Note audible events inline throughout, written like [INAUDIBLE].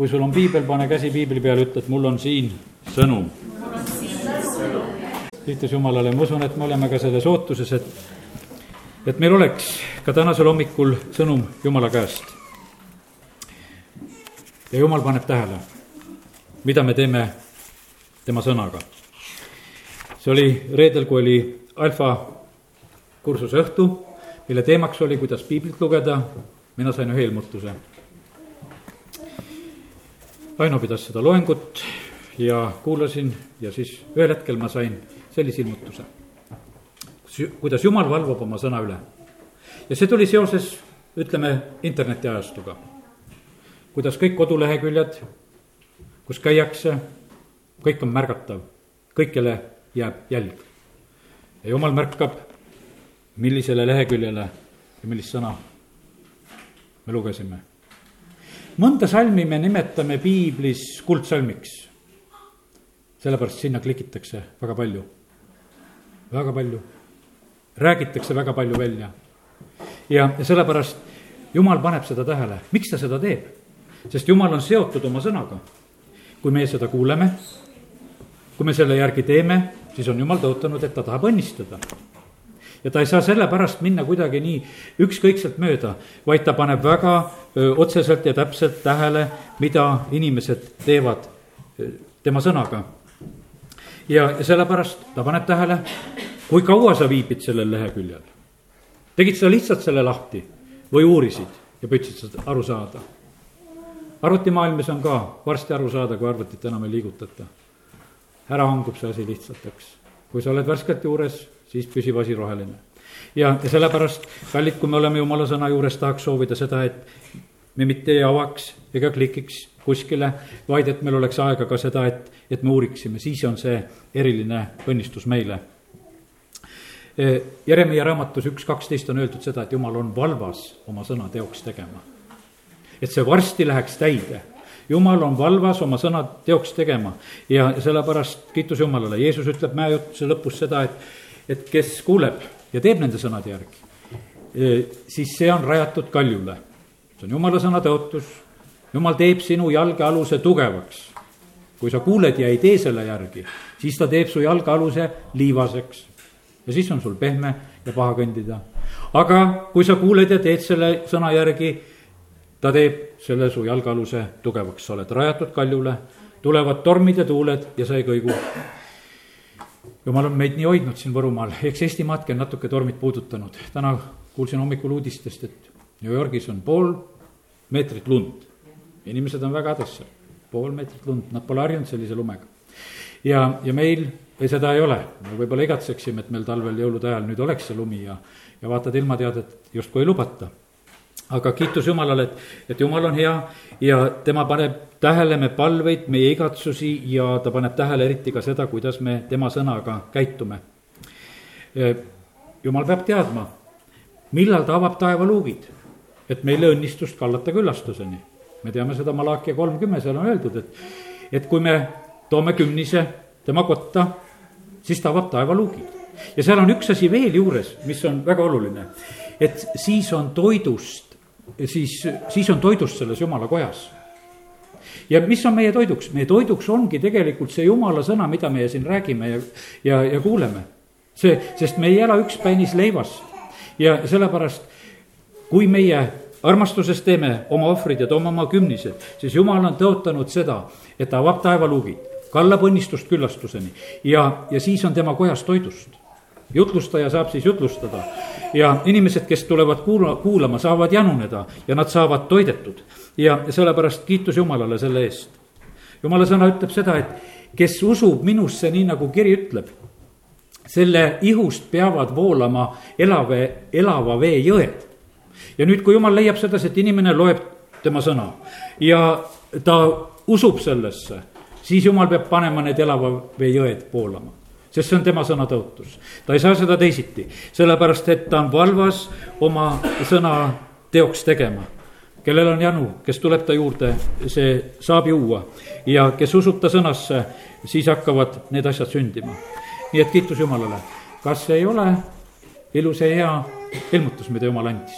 kui sul on piibel, pane käsi piibli peale, ütle, et mul on siin sõnum. kiitus Jumalale, ma usun, et me oleme ka selles ootuses, et, et meil oleks ka tänasel hommikul sõnum Jumala käest. ja Jumal paneb tähele, mida me teeme tema sõnaga. see oli reedel, kui oli alfa kursuse õhtu, mille teemaks oli, kuidas piiblit lugeda, mina sain ühe ilmutuse Aino pidas seda loengut ja kuulasin ja siis ühel hetkel ma sain sellise ilmutuse. kuidas Jumal valvab oma sõna üle. ja see tuli seoses, ütleme, internetiajastuga. kuidas kõik koduleheküljed, kus käiakse, kõik on märgatav, kõikjale jääb jälg. ja Jumal märkab, millisele leheküljele ja millist sõna me lugesime mõnda salmi me nimetame piiblis kuldsalmiks. sellepärast sinna klikitakse väga palju, väga palju, räägitakse väga palju välja. ja, ja sellepärast jumal paneb seda tähele, miks ta seda teeb? sest jumal on seotud oma sõnaga. kui meie seda kuuleme, kui me selle järgi teeme, siis on jumal tõotanud, et ta tahab õnnistada ja ta ei saa sellepärast minna kuidagi nii ükskõikselt mööda, vaid ta paneb väga öö, otseselt ja täpselt tähele, mida inimesed teevad öö, tema sõnaga. ja, sellepärast ta paneb tähele, kui kaua sa viibid sellel leheküljel. tegid sa lihtsalt selle lahti või uurisid ja püüdsid seda aru saada? arvutimaailmas on ka varsti aru saada, kui arvutit enam ei liigutata. ära hangub see asi lihtsalt, eks. kui sa oled värskelt juures siis püsib asi roheline. ja, ja sellepärast, kallid, kui me oleme jumala sõna juures, tahaks soovida seda, et me mitte ei avaks ega klikiks kuskile, vaid et meil oleks aega ka seda, et, et me uuriksime, siis on see eriline õnnistus meile. E, Jeremiah raamatus üks kaksteist on öeldud seda, et jumal on valvas oma sõna teoks tegema. et see varsti läheks täide jumal on valvas oma sõna teoks tegema ja sellepärast kiitus Jumalale, Jeesus ütleb mäejutuse lõpus seda, et et kes kuuleb ja teeb nende sõnade järgi, e, siis see on rajatud kaljule. see on jumala sõna tõotus, jumal teeb sinu jalgealuse tugevaks. kui sa kuuled ja ei tee selle järgi, siis ta teeb su jalgealuse liivaseks. ja siis on sul pehme ja paha kõndida. aga kui sa kuuled ja teed selle sõna järgi, ta teeb selle su jalgealuse tugevaks, sa oled rajatud kaljule, tulevad tormid ja tuuled ja sa ei kõigu jumal on meid nii hoidnud siin Võrumaal, eks Eestimaadki on natuke tormid puudutanud. täna kuulsin hommikul uudistest, et New Yorgis on pool meetrit lund. inimesed on väga hädas seal, pool meetrit lund, nad pole harjunud sellise lumega. ja, ja meil seda ei ole, me võib-olla igatseksime, et meil talvel jõulude ajal nüüd oleks see lumi ja, ja vaatad ilmateadet, justkui ei lubata aga kiitus Jumalale, et, et Jumal on hea ja tema paneb tähele me palveid, meie igatsusi ja ta paneb tähele eriti ka seda, kuidas me tema sõnaga käitume. Jumal peab teadma, millal ta avab taevaluugid, et meile õnnistust kallata küllastuseni. me teame seda Malakia kolmkümmend, seal on öeldud, et, et kui me toome kümnise tema kotta, siis ta avab taevaluugid. ja seal on üks asi veel juures, mis on väga oluline, et siis on toidust siis, siis on toidust selles jumala kojas. ja mis on meie toiduks? meie toiduks ongi tegelikult see jumala sõna, mida meie siin räägime ja, ja, ja kuuleme. see, sest me ei ela ükspäinis leivast ja sellepärast, kui meie armastuses teeme oma ohvrid ja toome oma kümnised, siis jumal on tõotanud seda, et ta avab taevaluugid, kallab õnnistust küllastuseni ja, ja siis on tema kojas toidust jutlustaja saab siis jutlustada ja inimesed, kes tulevad kuula, kuulama, saavad januneda ja nad saavad toidetud. ja sellepärast kiitus Jumalale selle eest. Jumala sõna ütleb seda, et kes usub minusse, nii nagu kiri ütleb, selle ihust peavad voolama elave, elava vee jõed. ja nüüd, kui Jumal leiab sedasi, et inimene loeb tema sõna ja ta usub sellesse, siis Jumal peab panema need elava vee jõed voolama sest see on tema sõna tõotus. ta ei saa seda teisiti, sellepärast et ta on valvas oma sõna teoks tegema. kellel on janu, kes tuleb ta juurde, see saab juua ja kes usub ta sõnasse, siis hakkavad need asjad sündima. nii et kiitus Jumalale. kas ei ole ilus ja hea ilmutus, mida Jumal andis?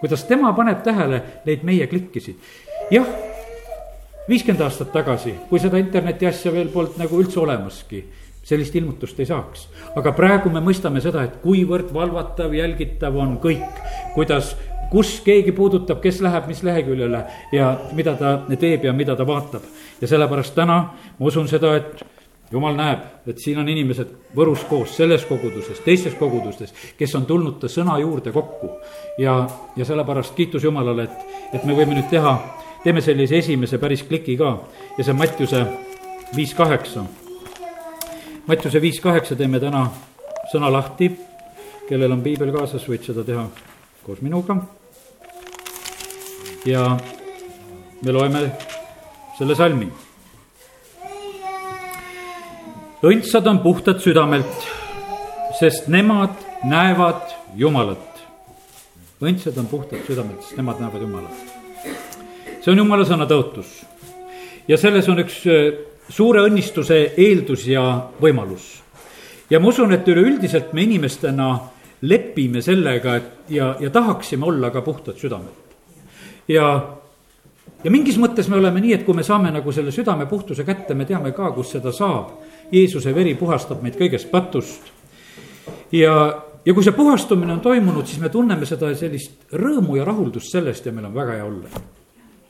kuidas tema paneb tähele neid meie klikkisid? jah, viiskümmend aastat tagasi, kui seda interneti asja veel polnud nagu üldse olemaski sellist ilmutust ei saaks. aga praegu me mõistame seda, et kuivõrd valvatav, jälgitav on kõik, kuidas, kus keegi puudutab, kes läheb mis leheküljele ja mida ta teeb ja mida ta vaatab. ja sellepärast täna ma usun seda, et jumal näeb, et siin on inimesed Võrus koos, selles koguduses, teistes kogudustes, kes on tulnud ta sõna juurde kokku. ja, ja sellepärast kiitus Jumalale, et, et me võime nüüd teha, teeme sellise esimese päris kliki ka ja see on Mattiuse viis kaheksa Mattiuse viis kaheksa teeme täna sõna lahti. kellel on piibel kaasas, võid seda teha koos minuga. ja me loeme selle salmi. õndsad on puhtad südamelt, sest nemad näevad Jumalat. õndsad on puhtad südamelt, sest nemad näevad Jumalat. see on Jumala sõna tõotus ja selles on üks suure õnnistuse eeldus ja võimalus. ja ma usun, et üleüldiselt me inimestena lepime sellega, et ja, ja tahaksime olla ka puhtad südamelt. ja, ja mingis mõttes me oleme nii, et kui me saame nagu selle südame puhtuse kätte, me teame ka, kus seda saab. Jeesuse veri puhastab meid kõigest patust. ja, ja kui see puhastumine on toimunud, siis me tunneme seda sellist rõõmu ja rahuldust sellest ja meil on väga hea olla.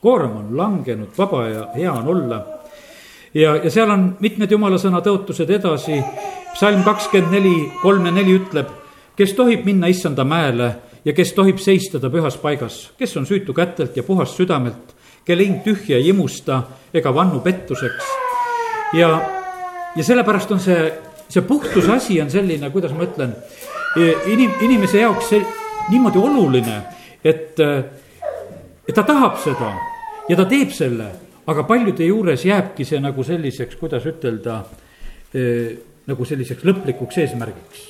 koorem on langenud, vaba ja hea on olla ja, ja seal on mitmed jumala sõna tõotused edasi. psalm kakskümmend neli, kolm ja neli ütleb, kes tohib minna issanda mäele ja kes tohib seista ta pühas paigas, kes on süütu kätelt ja puhas südamelt, kelle hing tühja ei imusta ega vannu pettuseks. ja, ja sellepärast on see, see puhtuse asi on selline, kuidas ma ütlen, inim-, inimese jaoks see niimoodi oluline, et, et ta tahab seda ja ta teeb selle aga paljude juures jääbki see nagu selliseks, kuidas ütelda nagu selliseks lõplikuks eesmärgiks.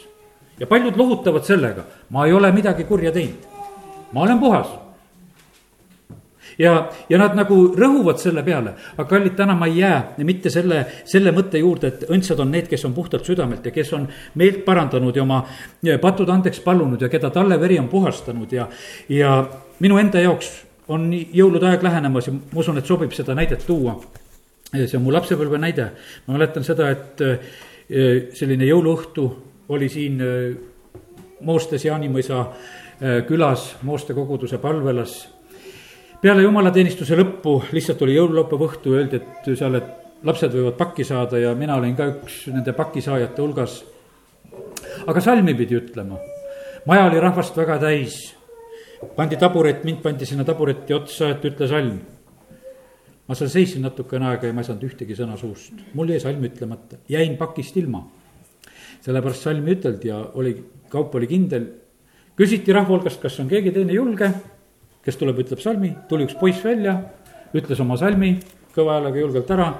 ja paljud lohutavad sellega, ma ei ole midagi kurja teinud, ma olen puhas ja, ja nad nagu rõhuvad selle peale, aga kallid, täna ma ei jää mitte selle, selle mõtte juurde, et õndsad on need, kes on puhtalt südamelt ja kes on meelt parandanud ja oma patud andeks palunud ja keda talle veri on puhastanud ja, ja minu enda jaoks on jõulude aeg lähenemas ja ma usun, et sobib seda näidet tuua. see on mu lapsepõlve näide, ma mäletan seda, et eh, selline jõuluõhtu oli siin eh, Moostes Jaanimõisa eh, külas, Mooste koguduse palvelas. peale jumalateenistuse lõppu lihtsalt oli jõululaupäeva õhtu, öeldi, et seal, et lapsed võivad pakki saada ja mina olin ka üks nende pakisaajate hulgas. aga salmi pidi ütlema, maja oli rahvast väga täis pandi taburet, mind pandi sinna tabureti otsa, et ütle salm. ma seal seisin natukene aega ja ma ei saanud ühtegi sõna suust, mul jäi salm ütlemata, jäin pakist ilma. sellepärast salmi üteldi ja oli, kaup oli kindel. küsiti rahva hulgast, kas on keegi teine julge, kes tuleb, ütleb salmi, tuli üks poiss välja, ütles oma salmi kõva häälega julgelt ära,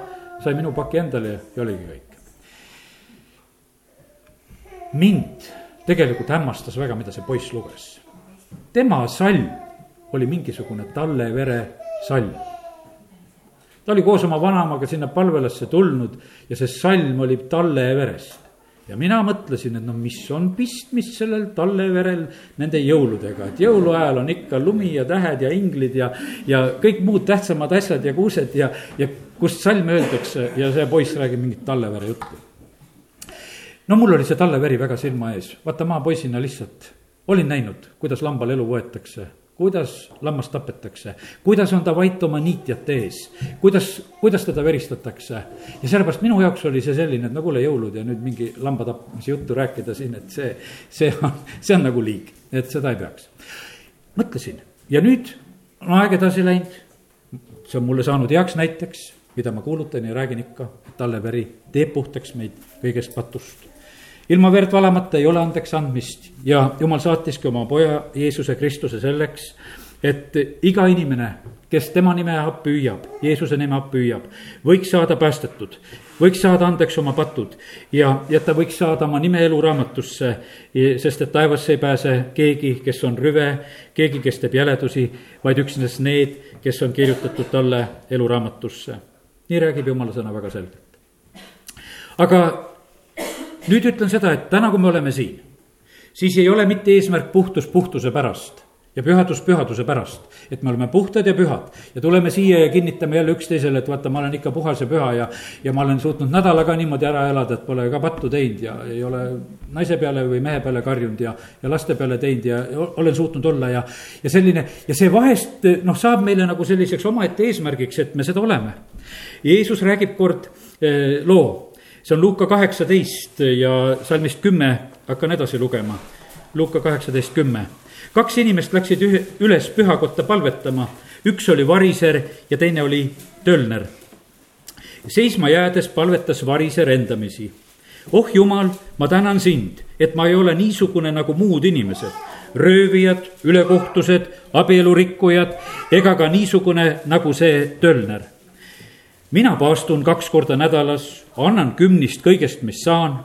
sai minu paki endale ja oligi kõik. mind tegelikult hämmastas väga, mida see poiss luges tema salm oli mingisugune talle vere salm. ta oli koos oma vanaemaga sinna palvelasse tulnud ja see salm oli talle verest. ja mina mõtlesin, et no mis on pistmist sellel talle verel nende jõuludega, et jõuluajal on ikka lumi ja tähed ja inglid ja, ja kõik muud tähtsamad asjad ja kuused ja, ja kust salme öeldakse ja see poiss räägib mingit tallevere juttu. no mul oli see talleveri väga silma ees, vaata ma poisina lihtsalt olin näinud, kuidas lambal elu võetakse, kuidas lammast tapetakse, kuidas on ta vait oma niitjate ees, kuidas, kuidas teda veristatakse. ja sellepärast minu jaoks oli see selline, et no kuule, jõulud ja nüüd mingi lamba tapmise juttu rääkida siin, et see, see on, see on nagu liig, et seda ei peaks. mõtlesin ja nüüd on aeg edasi läinud, see on mulle saanud heaks näiteks, mida ma kuulutan ja räägin ikka, et talle veri teeb puhtaks meid kõigest patust ilma verd valamata ei ole andeks andmist ja jumal saatiski oma poja Jeesuse Kristuse selleks, et iga inimene, kes tema nime appi hüüab, Jeesuse nime appi hüüab, võiks saada päästetud, võiks saada andeks oma patud ja, ja ta võiks saada oma nime eluraamatusse, sest et taevasse ei pääse keegi, kes on rüve, keegi, kes teeb jäledusi, vaid üksnes need, kes on kirjutatud talle eluraamatusse. nii räägib jumala sõna väga selgelt. aga nüüd ütlen seda, et täna, kui me oleme siin, siis ei ole mitte eesmärk puhtus puhtuse pärast, ja pühadus pühaduse pärast, et me oleme puhtad ja pühad ja tuleme siia ja kinnitame jälle üksteisele, et vaata, ma olen ikka puhas ja püha ja, ja ma olen suutnud nädala ka niimoodi ära elada, et pole ka pattu teinud ja ei ole naise peale või mehe peale karjunud ja, ja laste peale teinud ja olen suutnud olla ja, ja selline ja see vahest noh, saab meile nagu selliseks omaette eesmärgiks, et me seda oleme. Jeesus räägib kord eh, loo, see on Luuka kaheksateist ja salmist kümme hakkan edasi lugema. Luuka kaheksateist kümme kaks inimest läksid ühe, üles pühakotta palvetama, üks oli variser ja teine oli tölner. seisma jäädes palvetas variser endamisi. oh jumal, ma tänan sind, et ma ei ole niisugune nagu muud inimesed, röövijad, ülekohtused, abielurikkujad ega ka niisugune nagu see tölner. Mina paastun kaks korda nädalas, annan kümnist kõigest, mis saan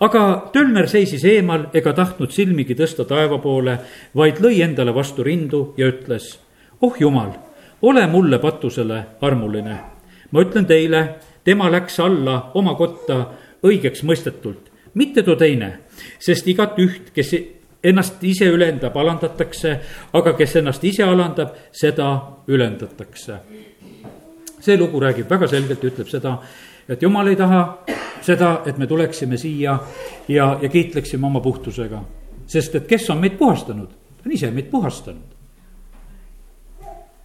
aga Tölner seisis eemal ega tahtnud silmigi tõsta taeva poole, vaid lõi endale vastu rindu ja ütles. oh jumal, ole mulle patusele armuline. ma ütlen teile, tema läks alla oma kotta õigeks mõistetult, mitte too teine, sest igat üht, kes ennast ise ülendab, alandatakse, aga kes ennast ise alandab, seda ülendatakse. See lugu räägib väga selgelt ja ütleb seda, et jumal ei taha seda, et me tuleksime siia ja, ja kiitleksime oma puhtusega. sest et kes on meid puhastanud? ta on ise meid puhastanud.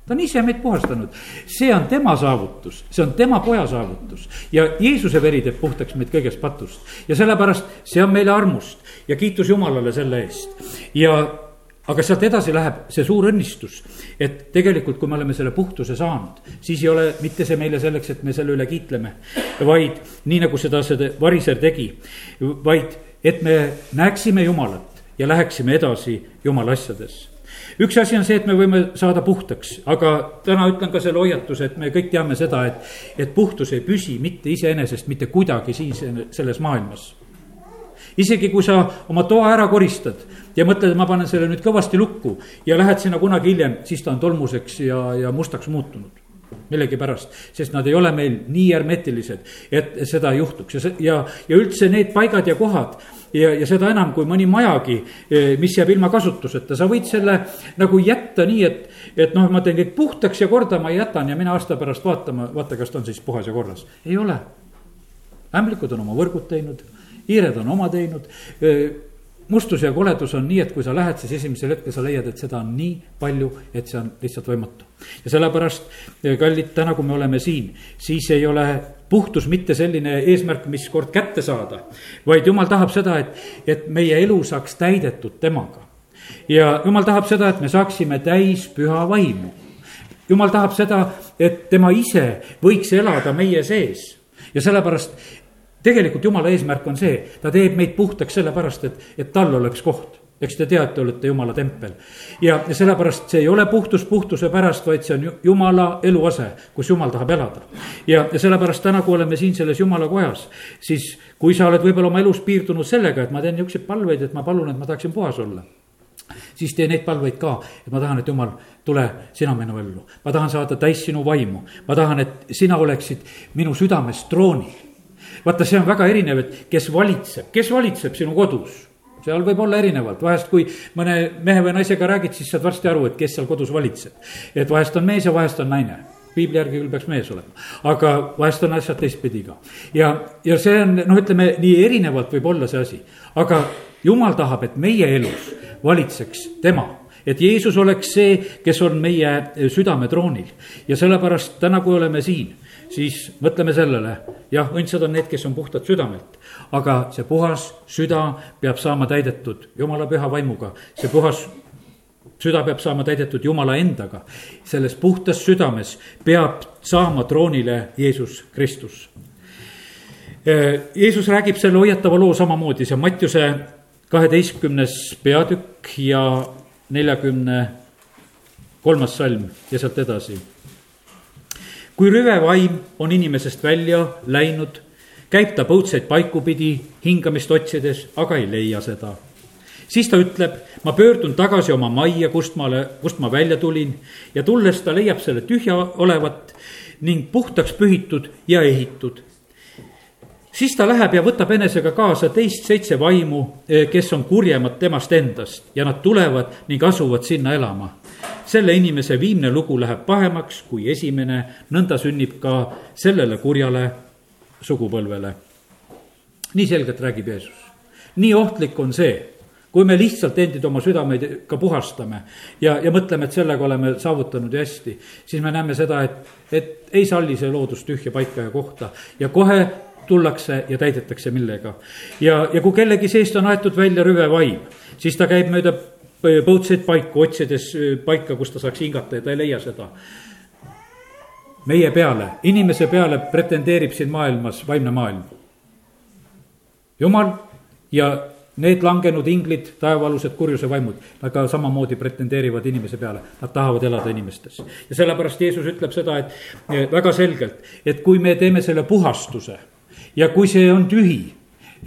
ta on ise meid puhastanud, see on tema saavutus, see on tema poja saavutus ja Jeesuse veri teeb puhtaks meid kõigest patust. ja sellepärast see on meile armust ja kiitus Jumalale selle eest ja aga sealt edasi läheb see suur õnnistus, et tegelikult, kui me oleme selle puhtuse saanud, siis ei ole mitte see meile selleks, et me selle üle kiitleme, vaid nii, nagu seda see variser tegi, vaid et me näeksime Jumalat ja läheksime edasi Jumala asjades. Üks asi on see, et me võime saada puhtaks, aga täna ütlen ka selle hoiatuse, et me kõik teame seda, et, et puhtus ei püsi mitte iseenesest mitte kuidagi siin selles maailmas isegi kui sa oma toa ära koristad ja mõtled, et ma panen selle nüüd kõvasti lukku ja lähed sinna kunagi hiljem, siis ta on tolmuseks ja, ja mustaks muutunud millegipärast, sest nad ei ole meil nii hermetilised, et seda juhtuks ja ja, ja üldse need paigad ja kohad ja, ja seda enam, kui mõni majagi, eh, mis jääb ilma kasutuseta, sa võid selle nagu jätta nii, et, et noh, ma teen kõik puhtaks ja korda ma jätan ja mine aasta pärast vaatama, vaata, kas ta on siis puhas ja korras. ei ole. ämblikud on oma võrgud teinud hiired on oma teinud mustus ja koledus on nii, et kui sa lähed, siis esimesel hetkel sa leiad, et seda on nii palju, et see on lihtsalt võimatu. ja sellepärast, kallid, täna, kui me oleme siin, siis ei ole puhtus mitte selline eesmärk, mis kord kätte saada, vaid jumal tahab seda, et, et meie elu saaks täidetud temaga. ja jumal tahab seda, et me saaksime täis püha vaimu. jumal tahab seda, et tema ise võiks elada meie sees ja sellepärast tegelikult jumala eesmärk on see, ta teeb meid puhtaks sellepärast, et, et tal oleks koht eks te teate, olete jumala tempel. ja, sellepärast see ei ole puhtus puhtuse pärast, vaid see on jumala eluase, kus jumal tahab elada. ja, ja sellepärast täna, kui oleme siin selles jumala kojas, siis kui sa oled võib-olla oma elus piirdunud sellega, et ma teen niisuguseid palveid, et ma palun, et ma tahaksin puhas olla siis tee neid palveid ka, et ma tahan, et jumal, tule sina minu ellu. ma tahan saada täis sinu vaimu, ma tahan, et sina oleksid minu südames troonil vaata, see on väga erinev, et kes valitseb, kes valitseb sinu kodus? Seal võib olla erinevalt, vahest kui mõne mehe või naisega räägid, siis saad varsti aru, et kes seal kodus valitseb. et vahest on mees ja vahest on naine. Piibli järgi küll peaks mees olema, aga vahest on asjad teistpidi ka. ja, ja see on, noh, ütleme nii erinevalt võib olla see asi, aga jumal tahab, et meie elus valitseks tema. Et Jeesus oleks see, kes on meie südametroonil. Ja sellepärast täna, kui oleme siin siis mõtleme sellele, jah, õndsad on need, kes on puhtad südamelt, aga see puhas süda peab saama täidetud jumala püha vaimuga, see puhas süda peab saama täidetud Jumala endaga. selles puhtas südames peab saama troonile Jeesus Kristus. Jeesus räägib selle hoiatava loo samamoodi, see Mattiuse kaheteistkümnes peatükk ja neljakümne kolmas salm ja sealt edasi kui rüve vaim on inimesest välja läinud, käib ta põudseid paiku pidi hingamist otsides, aga ei leia seda. siis ta ütleb, ma pöördun tagasi oma majja, kust ma, kust ma välja tulin ja tulles ta leiab selle tühja olevat ning puhtaks pühitud ja ehitud. siis ta läheb ja võtab enesega kaasa teist seitse vaimu, kes on kurjemad temast endast ja nad tulevad ning asuvad sinna elama. Selle inimese viimne lugu läheb pahemaks kui esimene, nõnda sünnib ka sellele kurjale sugupõlvele. nii selgelt räägib Jeesus. nii ohtlik on see kui me lihtsalt endid oma südameid ka puhastame ja, ja mõtleme, et sellega oleme saavutanud ja hästi, siis me näeme seda, et, et ei salli see loodus tühja paika ja kohta ja kohe tullakse ja täidetakse millega. ja, ja kui kellegi seest on aetud välja rüve vaim, siis ta käib mööda põudseid paiku, otsides paika, kus ta saaks hingata ja ta ei leia seda. meie peale, inimese peale pretendeerib siin maailmas vaimne maailm. jumal ja Need langenud inglid, taevaalused kurjuse vaimud, nad ka samamoodi pretendeerivad inimese peale, nad tahavad elada inimestes. ja sellepärast Jeesus ütleb seda, et eh, väga selgelt, et kui me teeme selle puhastuse ja kui see on tühi,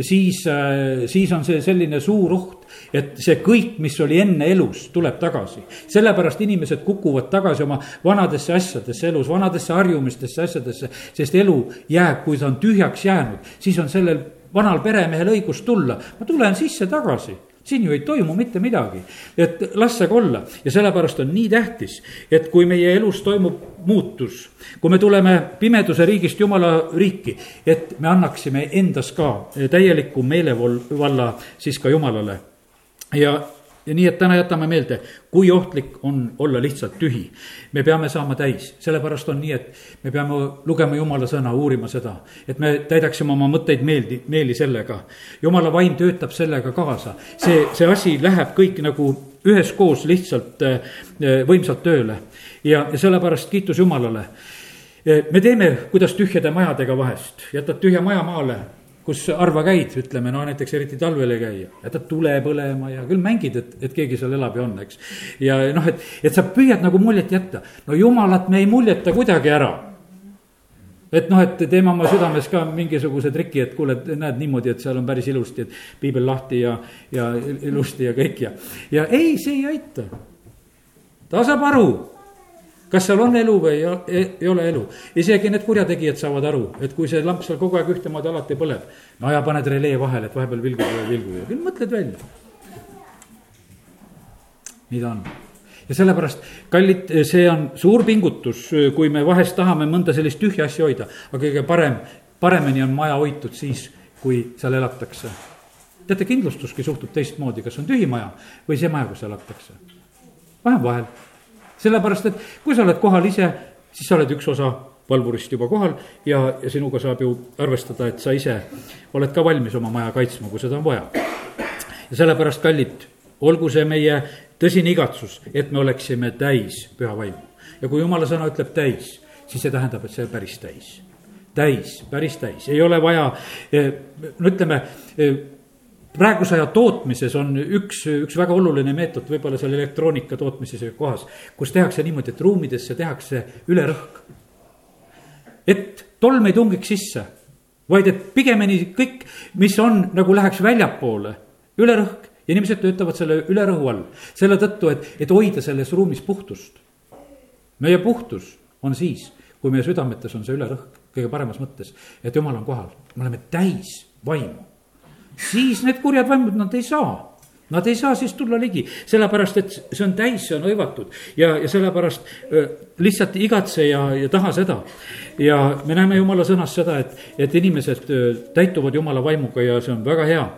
siis, äh, siis on see selline suur oht, et see kõik, mis oli enne elus, tuleb tagasi. sellepärast inimesed kukuvad tagasi oma vanadesse asjadesse elus, vanadesse harjumistesse asjadesse, sest elu jääb, kui ta on tühjaks jäänud, siis on sellel vanal peremehel õigus tulla, ma tulen sisse tagasi siin ju ei toimu mitte midagi, et las see olla ja sellepärast on nii tähtis, et kui meie elus toimub muutus, kui me tuleme pimeduse riigist jumala riiki, et me annaksime endas ka täieliku meelevalla siis ka jumalale. Ja ja nii, et täna jätame meelde, kui ohtlik on olla lihtsalt tühi. me peame saama täis, sellepärast on nii, et me peame lugema jumala sõna, uurima seda, et me täidaksime oma mõtteid meeldi, meeli sellega. jumala vaim töötab sellega kaasa, see, see asi läheb kõik nagu üheskoos lihtsalt äh, võimsalt tööle. ja, ja sellepärast kiitus Jumalale. me teeme, kuidas tühjade majadega vahest, jätad tühja maja maale kus harva käid, ütleme, no näiteks eriti talvel ei käi, jätad tule põlema ja küll mängid, et, et keegi seal elab ja on, eks. ja noh, et, et sa püüad nagu muljet jätta, no jumalat me ei muljeta kuidagi ära et noh, et teeme oma südames ka mingisuguse triki, et kuule, näed niimoodi, et seal on päris ilusti, et piibel lahti ja, ja ilusti ja kõik ja, ja ei, see ei aita. ta saab aru kas seal on elu või ei, ei ole elu. isegi need kurjategijad saavad aru, et kui see lamp seal kogu aeg ühtemoodi alati põleb, no ja paned relee vahele, et vahepeal vilgub ja vilgub ja küll mõtled välja. nii ta on ja sellepärast, kallid, see on suur pingutus, kui me vahest tahame mõnda sellist tühja asja hoida, aga kõige parem, paremini on maja hoitud siis, kui seal elatakse. teate, kindlustuski suhtub teistmoodi, kas on tühi maja või see maja, kus elatakse. vahe on vahel sellepärast, et kui sa oled kohal ise, siis sa oled üks osa valvurist juba kohal ja, ja sinuga saab ju arvestada, et sa ise oled ka valmis oma maja kaitsma, kui seda on vaja. ja sellepärast, kallid, olgu see meie tõsine igatsus, et me oleksime täis püha vaimu. ja kui jumala sõna ütleb täis, siis see tähendab, et see on päris täis. täis, päris täis, ei ole vaja, eh, no ütleme eh, praeguse aja tootmises on üks, üks väga oluline meetod võib-olla seal elektroonika tootmises ja kohas, kus tehakse niimoodi, et ruumidesse tehakse ülerõhk. et tolm ei tungiks sisse, vaid et pigemini kõik, mis on, nagu läheks väljapoole, ülerõhk ja inimesed töötavad selle ülerõhu all. selle tõttu, et, et hoida selles ruumis puhtust. meie puhtus on siis, kui meie südametes on see ülerõhk kõige paremas mõttes, et jumal on kohal, me oleme täis vaimu siis need kurjad vaimud, nad ei saa Nad ei saa siis tulla ligi, sellepärast et see on täis, see on hõivatud ja, ja sellepärast lihtsalt igatse ja, ja taha seda. ja me näeme jumala sõnas seda, et, et inimesed täituvad jumala vaimuga ja see on väga hea.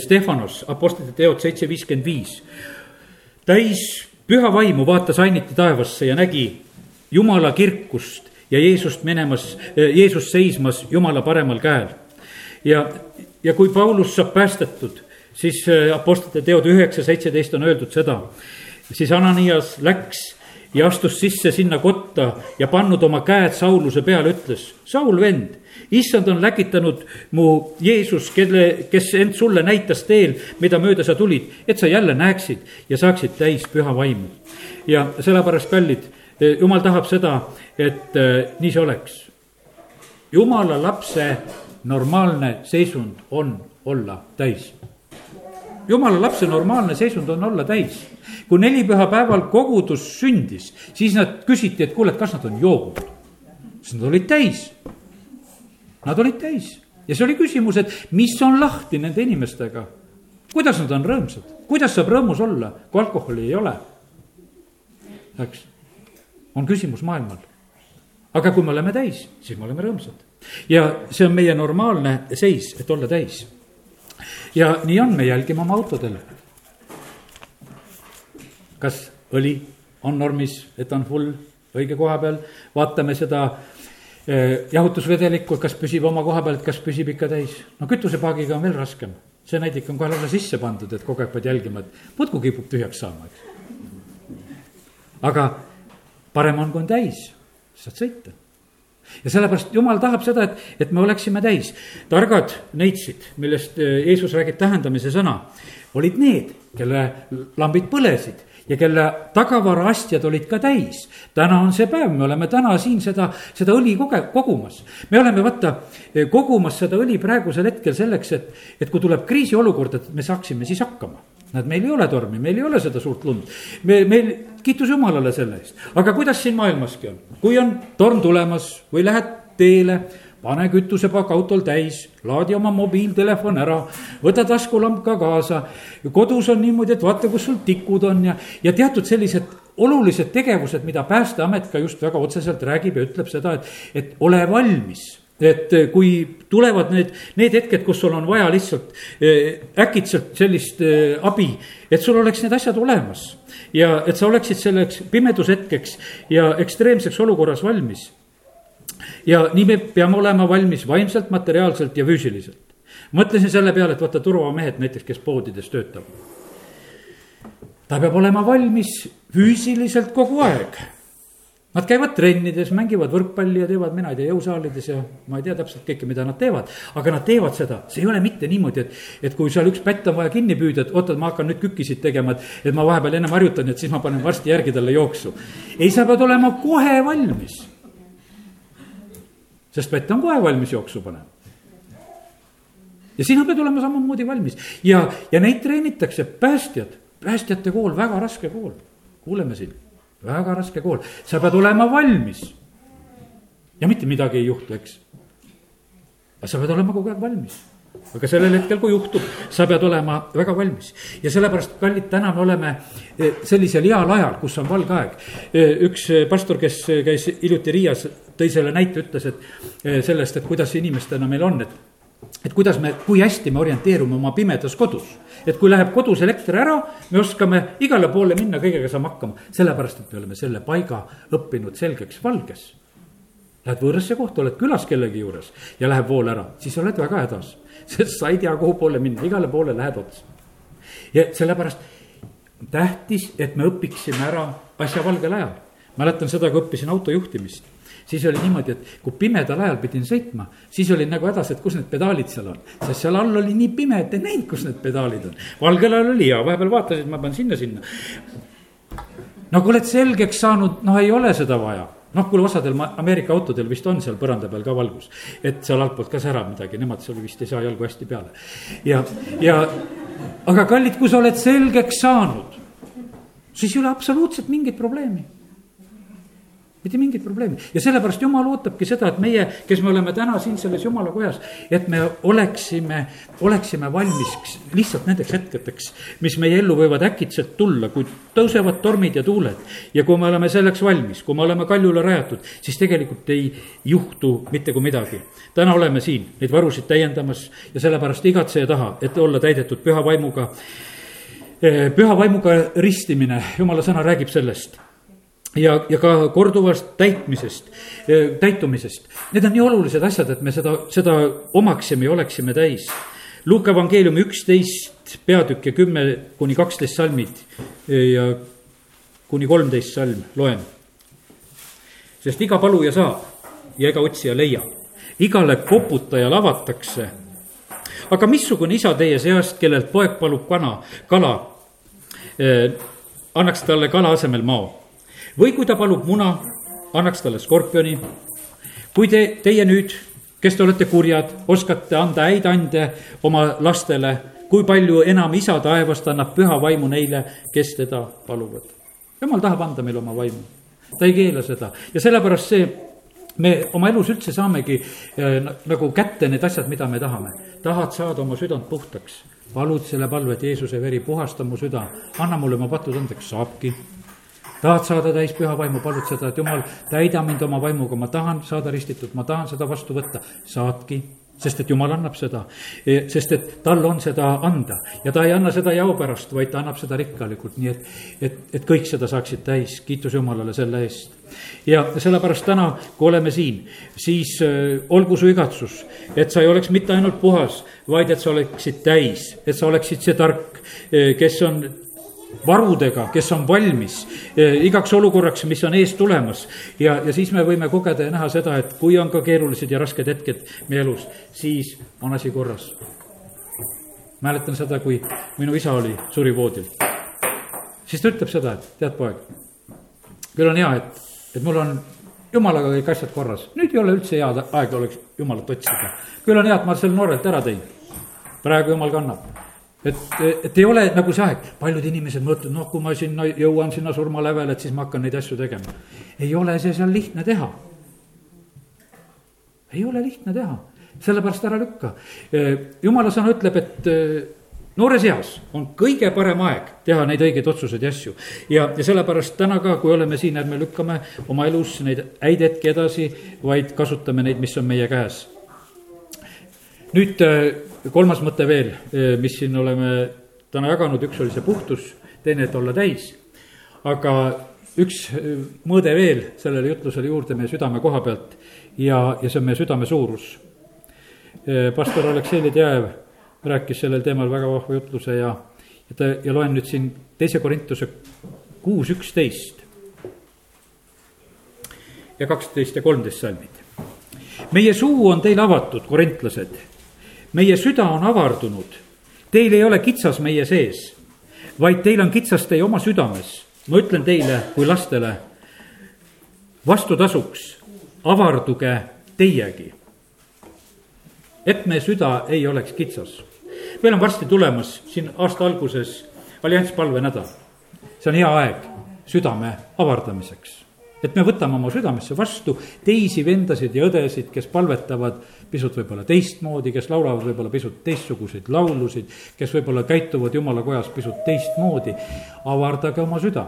Stefanos, Apostlite teod seitse viiskümmend viis. täis püha vaimu vaatas ainiti taevasse ja nägi jumala kirkust ja Jeesust minemas, Jeesust seismas jumala paremal käel. ja ja kui Paulus saab päästetud, siis äh, Apostlite teod üheksa, seitseteist on öeldud seda. siis Ananias läks ja astus sisse sinna kotta ja pannud oma käed Sauluse peale, ütles, Saul vend, issand on läkitanud mu Jeesus, kelle, kes end sulle näitas teel, mida mööda sa tulid, et sa jälle näeksid ja saaksid täis püha vaimu. ja sellepärast, kallid, äh, jumal tahab seda, et äh, nii see oleks. jumala lapse normaalne seisund on olla täis. jumala lapse normaalne seisund on olla täis. kui nelipühapäeval kogudus sündis, siis nad küsiti, et kuule, et kas nad on joonud. siis nad olid täis. Nad olid täis ja see oli küsimus, et mis on lahti nende inimestega. kuidas nad on rõõmsad, kuidas saab rõõmus olla, kui alkoholi ei ole? eks, on küsimus maailmal. aga kui me oleme täis, siis me oleme rõõmsad. Ja see on meie normaalne seis, et olla täis. ja nii on, me jälgime oma autodel. kas õli on normis, et on full õige koha peal, vaatame seda eh, jahutusvedelikku, kas püsib oma koha peal, et kas püsib ikka täis. no kütusepaagiga on veel raskem, see näidik on kohe lausa sisse pandud, et kogu aeg pead jälgima, et muudkui kipub tühjaks saama, eks. aga parem on, kui on täis, saad sõita. Ja sellepärast jumal tahab seda, et, et me oleksime täis. targad neitsid, millest eh, Jeesus räägib tähendamise sõna, olid need, kelle lambid põlesid ja kelle tagavaraastjad olid ka täis. täna on see päev, me oleme täna siin seda, seda õli koge-, kogumas. me oleme vaata kogumas seda õli praegusel hetkel selleks, et, et kui tuleb kriisiolukord, et me saaksime siis hakkama. Näed, meil ei ole tormi, meil ei ole seda suurt lund. me, meil, kiitus Jumalale selle eest. aga kuidas siin maailmaski on, kui on torm tulemas või lähed teele pane kütusepaak autol täis, laadi oma mobiiltelefon ära, võta taskulamp ka kaasa. kodus on niimoodi, et vaata, kus sul tikud on ja, ja teatud sellised olulised tegevused, mida Päästeamet ka just väga otseselt räägib ja ütleb seda, et, et ole valmis et kui tulevad need, need hetked, kus sul on vaja lihtsalt eh, äkitselt sellist eh, abi, et sul oleks need asjad olemas ja et sa oleksid selleks pimedushetkeks ja ekstreemseks olukorras valmis ja nii me peame olema valmis vaimselt, materiaalselt ja füüsiliselt. mõtlesin selle peale, et vaata turvamehed näiteks, kes poodides töötavad. ta peab olema valmis füüsiliselt kogu aeg. Nad käivad trennides, mängivad võrkpalli ja teevad, mina ei tea, jõusaalides ja ma ei tea täpselt kõike, mida nad teevad. aga nad teevad seda, see ei ole mitte niimoodi, et, et kui seal üks pätt on vaja kinni püüda, et oota, ma hakkan nüüd kükisid tegema, et, et ma vahepeal ennem harjutan, et siis ma panen varsti järgi talle jooksu. ei, sa pead olema kohe valmis sest vett on kohe valmis jooksu panema. ja sina pead olema samamoodi valmis ja, ja neid treenitakse, päästjad, päästjate kool, väga raske kool, kuuleme siin, väga raske kool, sa pead olema valmis. ja mitte midagi ei juhtu, eks. aga sa pead olema kogu aeg valmis aga sellel hetkel, kui juhtub, sa pead olema väga valmis. ja sellepärast, kallid, täna me oleme eh, sellisel heal ajal, kus on valge aeg. Eh, üks eh, pastor, kes käis hiljuti Riias, tõi selle näite, ütles, et sellest, et kuidas inimestena meil on, et et kuidas me, kui hästi me orienteerume oma pimedas kodus. et kui läheb kodus elekter ära, me oskame igale poole minna, kõigega saame hakkama, sellepärast et me oleme selle paiga õppinud selgeks valges. Lähed võõrasse kohta, oled külas kellegi juures ja läheb vool ära, siis oled väga hädas sest [LAUGHS] sa ei tea, kuhu poole minna, igale poole lähed otsa. ja sellepärast tähtis, et me õpiksime ära asja valgel ajal. mäletan seda, kui õppisin autojuhtimist siis oli niimoodi, et kui pimedal ajal pidin sõitma, siis olin nagu hädas, et kus need pedaalid seal on. sest seal all oli nii pime, et ei näinud, kus need pedaalid on. valgel ajal oli hea, vahepeal vaatasid, ma pean sinna-sinna. no kui oled selgeks saanud, noh, ei ole seda vaja noh, kuule, osadel Ameerika autodel vist on seal põranda peal ka valgus. et seal altpoolt ka särab midagi, nemad seal vist ei saa jalgu hästi peale. ja, ja aga kallid, kui sa oled selgeks saanud, siis ei ole absoluutselt mingit probleemi mitte mingit probleemi ja sellepärast jumal ootabki seda, et meie, kes me oleme täna siin selles jumala kojas, et me oleksime, oleksime valmis lihtsalt nendeks hetkedeks, mis meie ellu võivad äkitselt tulla, kui tõusevad tormid ja tuuled. ja kui me oleme selleks valmis, kui me oleme kaljule rajatud, siis tegelikult ei juhtu mitte kui midagi. täna oleme siin neid varusid täiendamas ja sellepärast igatse ja taha, et olla täidetud püha vaimuga püha vaimuga ristimine, jumala sõna räägib sellest ja, ja ka korduvast täitmisest, täitumisest. Need on nii olulised asjad, et me seda, seda omaksime ja oleksime täis. Luuka evangeeliumi üksteist peatükk ja kümme kuni kaksteist salmid ja kuni kolmteist salm loen. sest iga paluja saab ja ega otsija leiab, igale koputajale avatakse. aga missugune isa teie seast, kellelt poeg palub kana, kala eh,, annaks talle kala asemel mao või kui ta palub muna, annaks talle skorpioni. kui te, teie nüüd, kes te olete kurjad, oskate anda häid ande oma lastele, kui palju enam isa taevast annab püha vaimu neile, kes teda paluvad. jumal tahab anda meile oma vaimu, ta ei keela seda ja sellepärast see me oma elus üldse saamegi äh, nagu kätte need asjad, mida me tahame. tahad saada oma südant puhtaks, palud selle palve, et Jeesuse veri, puhasta mu süda, anna mulle oma patud andeks, saabki tahad saada täis püha vaimu, palud seda, et jumal, täida mind oma vaimuga, ma tahan saada ristitud, ma tahan seda vastu võtta, saadki sest et jumal annab seda, sest et tal on seda anda. Ja ta ei anna seda jao pärast, vaid ta annab seda rikkalikult, nii et, et, et kõik seda saaksid täis, kiitus Jumalale selle eest. ja sellepärast täna, kui oleme siin, siis äh, olgu su igatsus, et sa ei oleks mitte ainult puhas, vaid et sa oleksid täis, et sa oleksid see tark, kes on varudega, kes on valmis eh, igaks olukorraks, mis on ees tulemas. ja, ja siis me võime kogeda ja näha seda, et kui on ka keerulised ja rasked hetked meie elus, siis on asi korras. mäletan seda, kui minu isa oli, suri voodil. siis ta ütleb seda, et tead, poeg, küll on hea, et, et mul on jumalaga kõik asjad korras, nüüd ei ole üldse head aega oleks jumalat otsida. küll on hea, et ma selle noorelt ära tõin. praegu jumal kannab et, et ei ole nagu see aeg, paljud inimesed mõtlevad, noh, kui ma sinna jõuan sinna surmalävele, et siis ma hakkan neid asju tegema. ei ole see seal lihtne teha. ei ole lihtne teha, sellepärast ära lükka. jumala sõna ütleb, et noores eas on kõige parem aeg teha neid õigeid otsuseid ja asju. ja, ja sellepärast täna ka, kui oleme siin, ärme lükkame oma elus neid häid hetki edasi, vaid kasutame neid, mis on meie käes. Nüüd kolmas mõte veel, eh, mis siin oleme täna jaganud, üks oli see puhtus, teine, et olla täis. aga üks eh, mõõde veel sellele jutlusele juurde meie südame koha pealt ja, ja see on meie südame suurus. Pastor Aleksei Ledjajev rääkis sellel teemal väga vahva jutluse ja, ja ta, ja loen nüüd siin teise Korintuse kuus üksteist ja kaksteist ja kolmteist salmid. meie suu on teile avatud, korintlased meie süda on avardunud. Teil ei ole kitsas meie sees, vaid teil on kitsas teie oma südames. ma ütlen teile kui lastele, vastutasuks avarduge teiegi. et meie süda ei oleks kitsas. meil on varsti tulemas siin aasta alguses allianspalve nädal. see on hea aeg südame avardamiseks et me võtame oma südamesse vastu teisi vendasid ja õdesid, kes palvetavad pisut võib-olla teistmoodi, kes laulavad võib-olla pisut teistsuguseid laulusid, kes võib-olla käituvad jumala kojas pisut teistmoodi. avardage oma süda,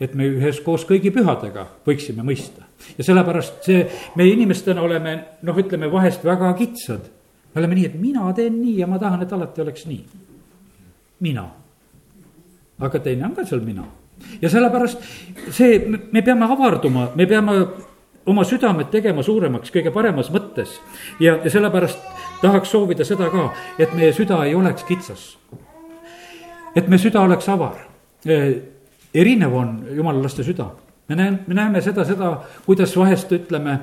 et me üheskoos kõigi pühadega võiksime mõista. ja sellepärast see, meie inimestena oleme noh, ütleme vahest väga kitsad. me oleme nii, et mina teen nii ja ma tahan, et alati oleks nii. mina. aga teine on ka seal mina ja sellepärast see, me peame avarduma, me peame oma südamed tegema suuremaks kõige paremas mõttes. ja, ja sellepärast tahaks soovida seda ka, et meie süda ei oleks kitsas. et meie süda oleks avar. erinev on jumala laste süda. me näeme, me näeme seda, seda, kuidas vahest ütleme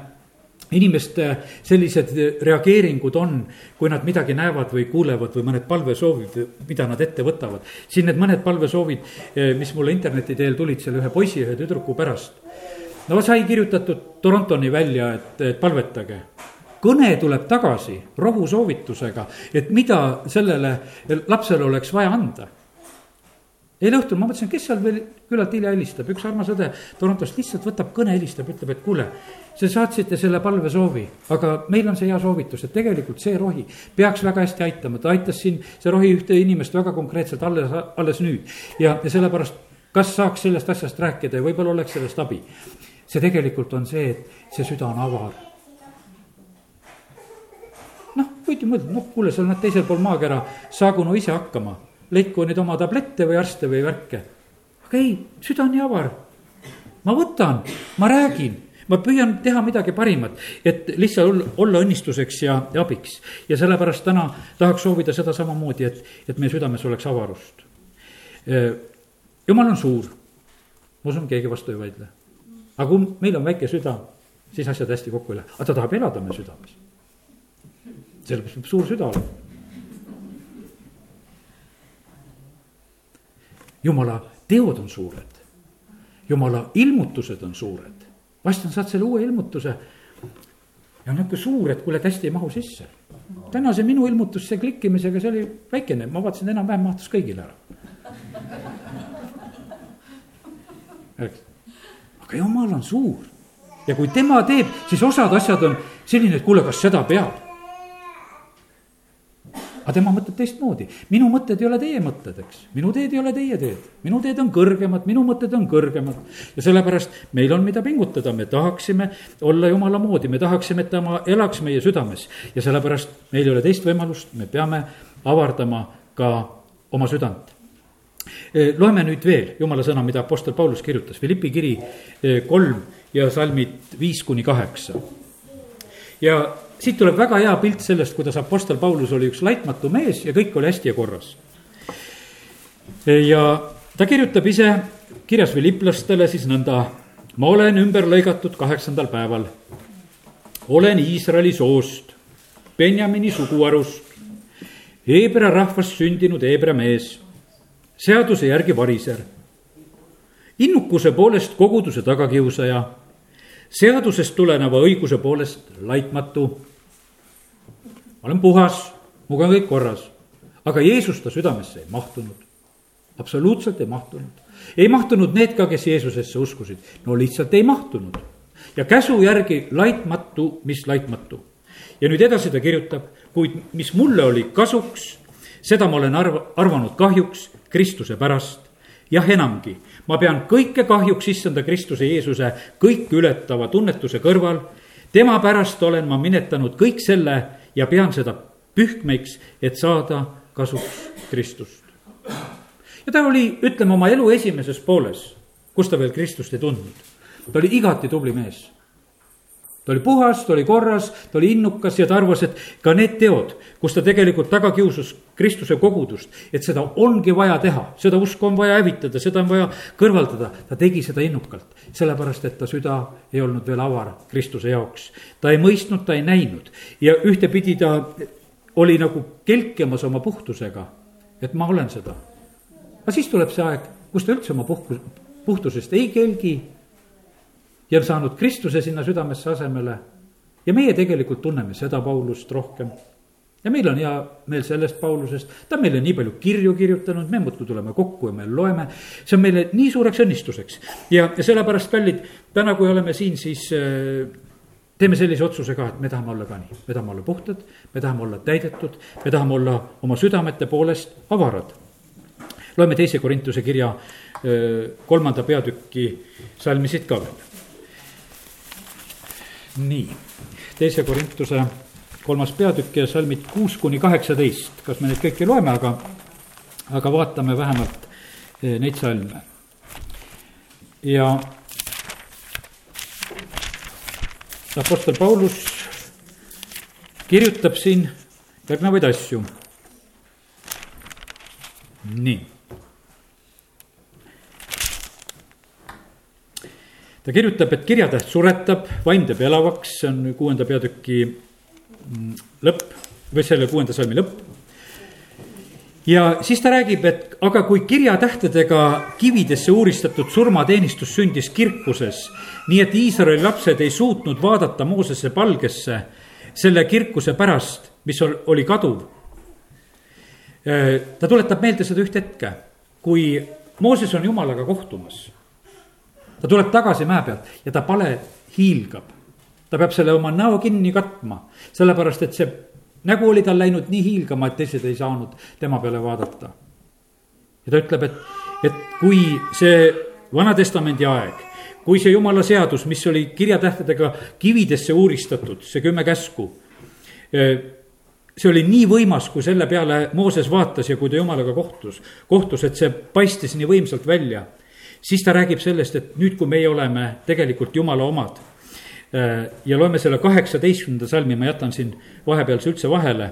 inimeste sellised reageeringud on, kui nad midagi näevad või kuulevad või mõned palvesoovid, mida nad ette võtavad. siin need mõned palvesoovid, mis mulle interneti teel tulid selle ühe poisi ühe tüdruku pärast. no sai kirjutatud Torontoni välja, et, et palvetage kõne tuleb tagasi rohusoovitusega, et mida sellele lapsele oleks vaja anda eile õhtul ma mõtlesin, kes seal veel küllalt hilja helistab, üks armas õde Torontost lihtsalt võtab kõne, helistab, ütleb, et kuule. Te saatsite selle palvesoovi, aga meil on see hea soovitus, et tegelikult see rohi peaks väga hästi aitama, ta aitas siin, see rohi ühte inimest väga konkreetselt alles, alles nüüd. ja, ja sellepärast, kas saaks sellest asjast rääkida ja võib-olla oleks sellest abi. see tegelikult on see, et see süda on avar noh, võid ju mõelda, noh, kuule, sa oled teisel pool maakera, saagu no ise hakkama leidku nüüd oma tablette või arste või värke. aga ei, süda on nii avar. ma võtan, ma räägin, ma püüan teha midagi parimat, et lihtsalt olla õnnistuseks ja abiks. ja sellepärast täna tahaks soovida seda samamoodi, et, et meie südames oleks avarust. jumal on suur, ma usun, keegi vastu ei vaidle. aga kui meil on väike süda, siis asjad hästi kokku ei lähe, aga ta tahab elada meie südames. sellepärast peab suur süda olema jumala teod on suured. jumala ilmutused on suured. vast on saad selle uue ilmutuse. ja nihuke suur, et kuule, et hästi ei mahu sisse. täna see minu ilmutus, see klikkimisega, see oli väikene, ma vaatasin, enam-vähem mahtus kõigile ära. aga jumal on suur ja kui tema teeb, siis osad asjad on selline, et kuule, kas seda peab aga tema mõtleb teistmoodi. minu mõtted ei ole teie mõtted, eks. minu teed ei ole teie teed. minu teed on kõrgemad, minu mõtted on kõrgemad. ja sellepärast meil on, mida pingutada, me tahaksime olla jumala moodi, me tahaksime, et ta elaks meie südames. ja sellepärast meil ei ole teist võimalust, me peame avardama ka oma südant e, loeme nüüd veel jumala sõna, mida Apostel Paulus kirjutas, Philippi kiri e, kolm ja salmid viis kuni kaheksa. ja siit tuleb väga hea pilt sellest, kuidas Apostel Paulus oli üks laitmatu mees ja kõik oli hästi ja korras. ja ta kirjutab ise kirjas filiplastele siis nõnda. ma olen ümber lõigatud kaheksandal päeval. olen Iisraeli soost, Benjamini suguharust, Heebra rahvast sündinud Heebra mees, seaduse järgi variser, innukuse poolest koguduse tagakiusaja seadusest tuleneva õiguse poolest laitmatu ma olen puhas, minuga on kõik korras. aga Jeesus ta südamesse ei mahtunud. absoluutselt ei mahtunud. ei mahtunud need ka, kes Jeesusesse uskusid, no lihtsalt ei mahtunud. ja käsu järgi laitmatu, mis laitmatu. ja nüüd edasi ta kirjutab, kuid mis mulle oli kasuks, seda ma olen arv-, arvanud kahjuks Kristuse pärast. jah, enamgi, ma pean kõike kahjuks issanda Kristuse Jeesuse kõike ületava tunnetuse kõrval. tema pärast olen ma minetanud kõik selle ja pean seda pühkmeks, et saada kasuks Kristust. ja ta oli, ütleme, oma elu esimeses pooles, kus ta veel Kristust ei tundnud. ta oli igati tubli mees ta oli puhas, ta oli korras, ta oli innukas ja ta arvas, et ka need teod, kus ta tegelikult taga kiusus Kristuse kogudust, et seda ongi vaja teha, seda usku on vaja hävitada, seda on vaja kõrvaldada. ta tegi seda innukalt, sellepärast et ta süda ei olnud veel avar Kristuse jaoks. ta ei mõistnud, ta ei näinud ja ühtepidi ta oli nagu kelkemas oma puhtusega, et ma olen seda. aga siis tuleb see aeg, kus ta üldse oma puhkus, puhtusest ei kelgi ja saanud Kristuse sinna südamesse asemele. ja meie tegelikult tunneme seda Paulust rohkem. ja meil on hea meel sellest Paulusest, ta on meile nii palju kirju kirjutanud, me muudkui tuleme kokku ja me loeme. see on meile nii suureks õnnistuseks ja, ja sellepärast, kallid, täna, kui oleme siin, siis äh, teeme sellise otsuse ka, et me tahame olla ka nii, me tahame olla puhtad, me tahame olla täidetud, me tahame olla oma südamete poolest avarad. loeme teise Korintuse kirja äh, kolmanda peatüki salmisid ka veel nii, teise Korintuse kolmas peatükk ja salmid kuus kuni kaheksateist, kas me neid kõiki loeme, aga, aga vaatame vähemalt eh, neid salme. ja Apostel Paulus kirjutab siin järgnevaid asju. nii ta kirjutab, et kirjatäht suretab, vaim teeb elavaks, see on kuuenda peatüki mm, lõpp või selle kuuenda salmi lõpp. ja siis ta räägib, et aga kui kirjatähtedega kividesse uuristatud surmateenistus sündis kirkuses, nii et Iisraeli lapsed ei suutnud vaadata Moosese palgesse selle kirkuse pärast, mis oli kaduv. ta tuletab meelde seda ühte hetke, kui Mooses on jumalaga kohtumas ta tuleb tagasi mäe pealt ja ta pale hiilgab. ta peab selle oma näo kinni katma, sellepärast et see nägu oli tal läinud nii hiilgama, et teised ei saanud tema peale vaadata. ja ta ütleb, et, et kui see Vana-testamendi aeg, kui see jumala seadus, mis oli kirjatähtedega kividesse uuristatud, see kümme käsku see oli nii võimas, kui selle peale Mooses vaatas ja kui ta jumalaga kohtus, kohtus, et see paistis nii võimsalt välja siis ta räägib sellest, et nüüd, kui meie oleme tegelikult jumala omad äh, ja loeme selle kaheksateistkümnenda salmi, ma jätan siin vahepealse üldse vahele.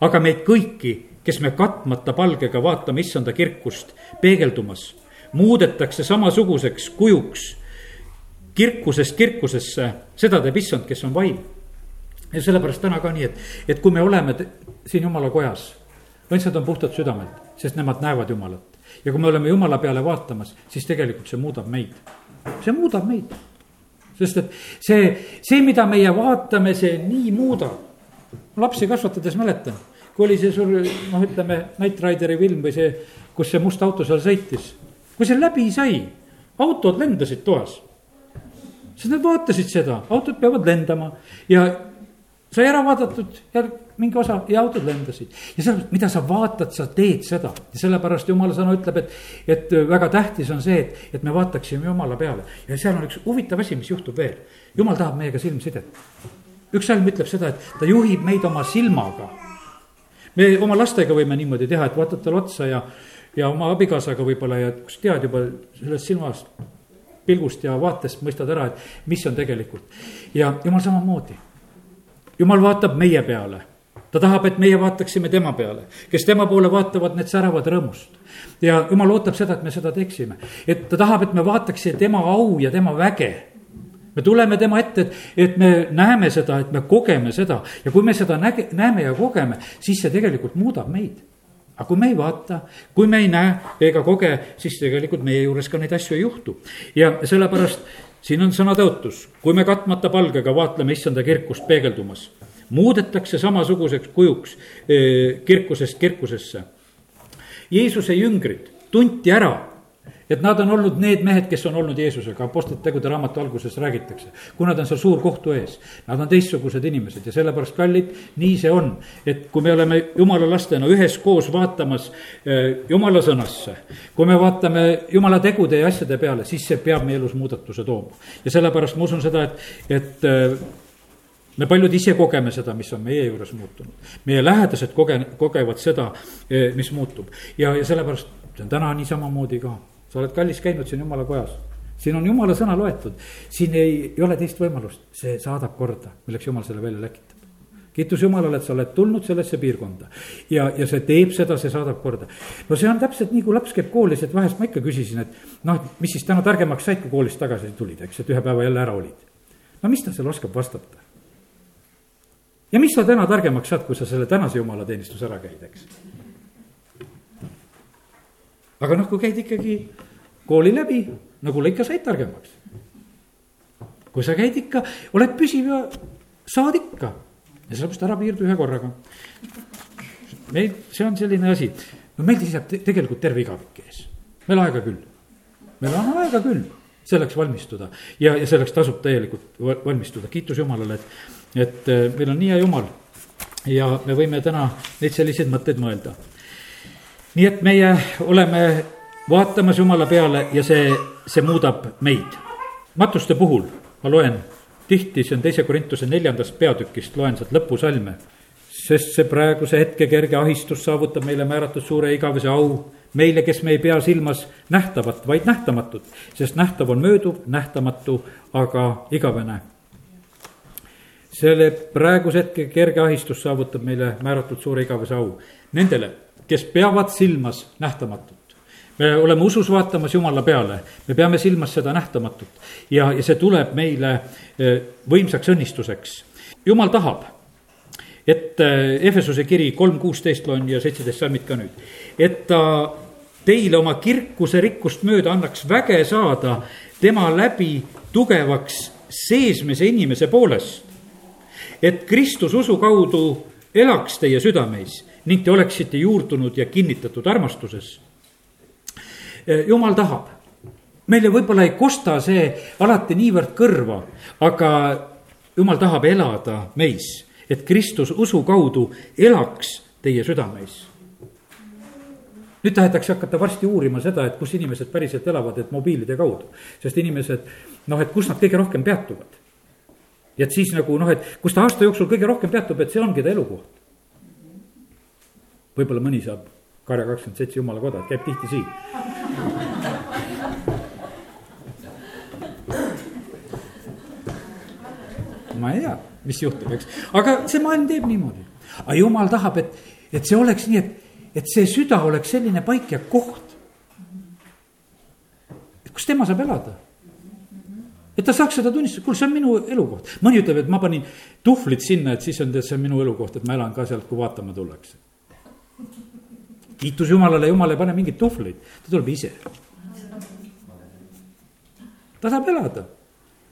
aga meid kõiki, kes me katmata palgega vaatame issanda kirkust peegeldumas, muudetakse samasuguseks kujuks kirkusest kirkusesse, seda teeb issand, kes on vaim. ja sellepärast täna ka nii, et, et kui me oleme siin jumala kojas, õndsad on puhtad südamelt, sest nemad näevad Jumalat ja kui me oleme jumala peale vaatamas, siis tegelikult see muudab meid, see muudab meid. sest et see, see, mida meie vaatame, see nii muudab. lapsi kasvatades mäletan, kui oli see suur, noh, ütleme, Knight Rideri film või see, kus see must auto seal sõitis. kui see läbi sai, autod lendasid toas. sest nad vaatasid seda, autod peavad lendama ja sai ära vaadatud ja mingi osa ja autod lendasid. ja sellepärast, mida sa vaatad, sa teed seda ja sellepärast jumala sõna ütleb, et, et väga tähtis on see, et, et me vaataksime jumala peale. ja seal on üks huvitav asi, mis juhtub veel. jumal tahab meiega silmsidet. üks salm ütleb seda, et ta juhib meid oma silmaga. me oma lastega võime niimoodi teha, et vaatad talle otsa ja, ja oma abikaasaga võib-olla ja kus tead juba sellest silmast pilgust ja vaatest mõistad ära, et mis on tegelikult. ja jumal samamoodi jumal vaatab meie peale ta tahab, et meie vaataksime tema peale, kes tema poole vaatavad, need säravad rõõmust. ja jumal ootab seda, et me seda teeksime, et ta tahab, et me vaataksime tema au ja tema väge. me tuleme tema ette, et, et me näeme seda, et me kogeme seda ja kui me seda näge, näeme ja kogeme, siis see tegelikult muudab meid aga kui me ei vaata, kui me ei näe ega koge, siis tegelikult meie juures ka neid asju ei juhtu. ja sellepärast siin on sõna tõotus, kui me katmata palgega vaatleme issanda kirkust peegeldumas, muudetakse samasuguseks kujuks kirkusest kirkusesse. Jeesuse jüngrid tunti ära et nad on olnud need mehed, kes on olnud Jeesusega, Apostlite tegude raamatu alguses räägitakse. kui nad on seal suur kohtu ees, nad on teistsugused inimesed ja sellepärast, kallid, nii see on. et kui me oleme jumala lastena üheskoos vaatamas jumala sõnasse, kui me vaatame jumala tegude ja asjade peale, siis see peab meie elus muudatuse tooma. ja sellepärast ma usun seda, et, et me paljud ise kogeme seda, mis on meie juures muutunud. meie lähedased koge-, kogevad seda, eh, mis muutub ja, ja sellepärast see on täna nii samamoodi ka sa oled kallis käinud siin jumala kojas, siin on jumala sõna loetud, siin ei, ei ole teist võimalust, see saadab korda, milleks jumal selle välja läkitab kiitus Jumalale, et sa oled tulnud sellesse piirkonda ja, ja see teeb seda, see saadab korda. no see on täpselt nii, kui laps käib koolis, et vahest ma ikka küsisin, et noh, et mis siis täna targemaks said, kui koolist tagasi tulid, eks, et ühe päeva jälle ära olid. no mis ta seal oskab vastata? Ja mis sa täna targemaks saad, kui sa selle tänase jumalateenistuse ära käid, eks? Aga noh, kui käid ikkagi kooli läbi, no kuule ikka said targemaks. kui sa käid ikka, oled püsiv ja saad ikka. Ja sellepärast ära piirdu ühe korraga. meil, see on selline asi, no meil seisab te tegelikult terve igavik ees, meil aega küll, meil on aega küll selleks valmistuda. Ja, ja selleks tasub täielikult valmistuda, kiitus Jumalale, et, et äh, meil on nii hea Jumal. ja me võime täna neid selliseid mõtteid mõelda nii et meie oleme vaatamas Jumala peale ja see, see muudab meid. matuste puhul ma loen tihti, see on teise Korintuse neljandast peatükist, loen sealt lõpusalme. sest see praeguse hetke kerge ahistus saavutab meile määratud suure igavese au, meile, kes me ei pea silmas nähtavat, vaid nähtamatut, sest nähtav on mööduv, nähtamatu aga igavene. Selle praeguse hetke kerge ahistus saavutab meile määratud suure igavese au. Nendele kes peavad silmas nähtamatut. me oleme usus vaatamas Jumala peale, me peame silmas seda nähtamatut ja, ja see tuleb meile eh, võimsaks õnnistuseks. Jumal tahab, et eh, Efesuse kiri kolm kuusteist loen ja seitseteist salmid ka nüüd, et ta teile oma kirkuse rikkust mööda annaks väge saada tema läbi tugevaks seesmise inimese poolest. Et Kristus usu kaudu elaks teie südameis ning te oleksite juurdunud ja kinnitatud armastuses. jumal tahab, meile võib-olla ei kosta see alati niivõrd kõrva, aga jumal tahab elada meis, et Kristus usu kaudu elaks teie südameis nüüd tahetakse hakata varsti uurima seda, et kus inimesed päriselt elavad, et mobiilide kaudu. sest inimesed, noh, et kus nad kõige rohkem peatuvad. Ja et siis nagu noh, et kus ta aasta jooksul kõige rohkem peatub, et see ongi ta elukoht võib-olla mõni saab Karja kakskümmend seitse jumala koda, käib tihti siin. ma ei tea, mis juhtub, eks, aga see maailm teeb niimoodi. aga jumal tahab, et, et see oleks nii, et, et see süda oleks selline paik ja koht. kus tema saab elada et ta saaks seda tunnistada, kuule, see on minu elukoht. mõni ütleb, et ma panin tuhvlid sinna, et siis on, tead, see on minu elukoht, et ma elan ka sealt, kui vaatama tullakse kiitus Jumalale, Jumal ei pane mingeid tuhvleid, ta tuleb ise. ta tahab elada,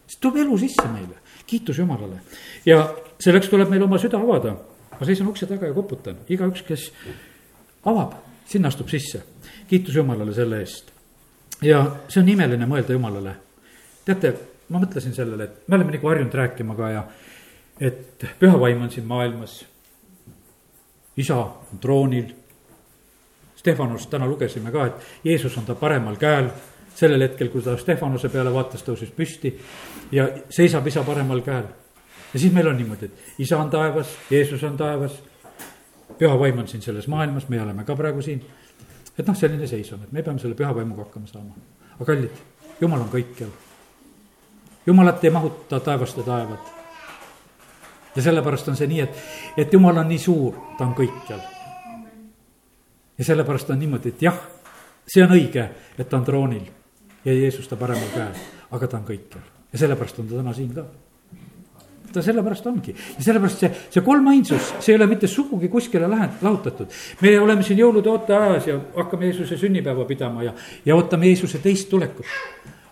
see toob elu sisse meile, kiitus Jumalale. ja selleks tuleb meil oma süda avada. ma seisan ukse taga ja koputan, igaüks, kes avab, sinna astub sisse. kiitus Jumalale selle eest. ja see on imeline mõelda Jumalale. teate, ma mõtlesin sellele, et me oleme nagu harjunud rääkima ka ja et püha vaim on siin maailmas. isa on troonil. Stefanost täna lugesime ka, et Jeesus on ta paremal käel. sellel hetkel, kui ta Stefanuse peale vaatas, tõusis püsti ja seisab isa paremal käel. ja siis meil on niimoodi, et isa on taevas, Jeesus on taevas. püha vaim on siin selles maailmas, meie oleme ka praegu siin. et noh, selline seis on, et me peame selle püha vaimuga hakkama saama. aga kallid, jumal on kõikjal. Jumalat ei mahuta taevast ja taevad ja sellepärast on see nii, et, et jumal on nii suur, ta on kõikjal. ja sellepärast on niimoodi, et jah, see on õige, et ta on troonil ja Jeesus ta paremal käel, aga ta on kõikjal ja sellepärast on ta täna siin ka ta sellepärast ongi ja sellepärast see, see kolmainsus, see ei ole mitte sugugi kuskile lähe-, lahutatud. me oleme siin jõulude ooteajas ja hakkame Jeesuse sünnipäeva pidama ja, ja ootame Jeesuse teist tulekut.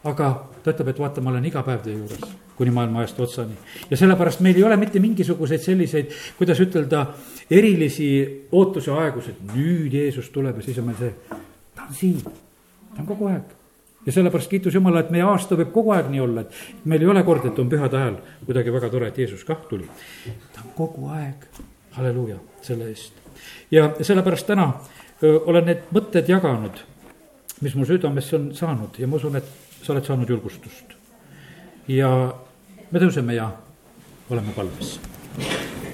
Aga ta ütleb, et vaata, ma olen iga päev teie juures kuni maailma ajast otsani. ja sellepärast meil ei ole mitte mingisuguseid selliseid, kuidas ütelda, erilisi ootuse aegusid, nüüd Jeesus tuleb ja siis on meil see, ta on siin, ta on kogu aeg ja sellepärast kiitus Jumala, et meie aasta võib kogu aeg nii olla, et meil ei ole kord, et on pühade ajal kuidagi väga tore, et Jeesus kah tuli. ta on kogu aeg, halleluuja, selle eest. ja sellepärast täna öö, olen need mõtted jaganud, mis mu südamesse on saanud ja ma usun, et sa oled saanud julgustust. ja me tõuseme ja oleme palves.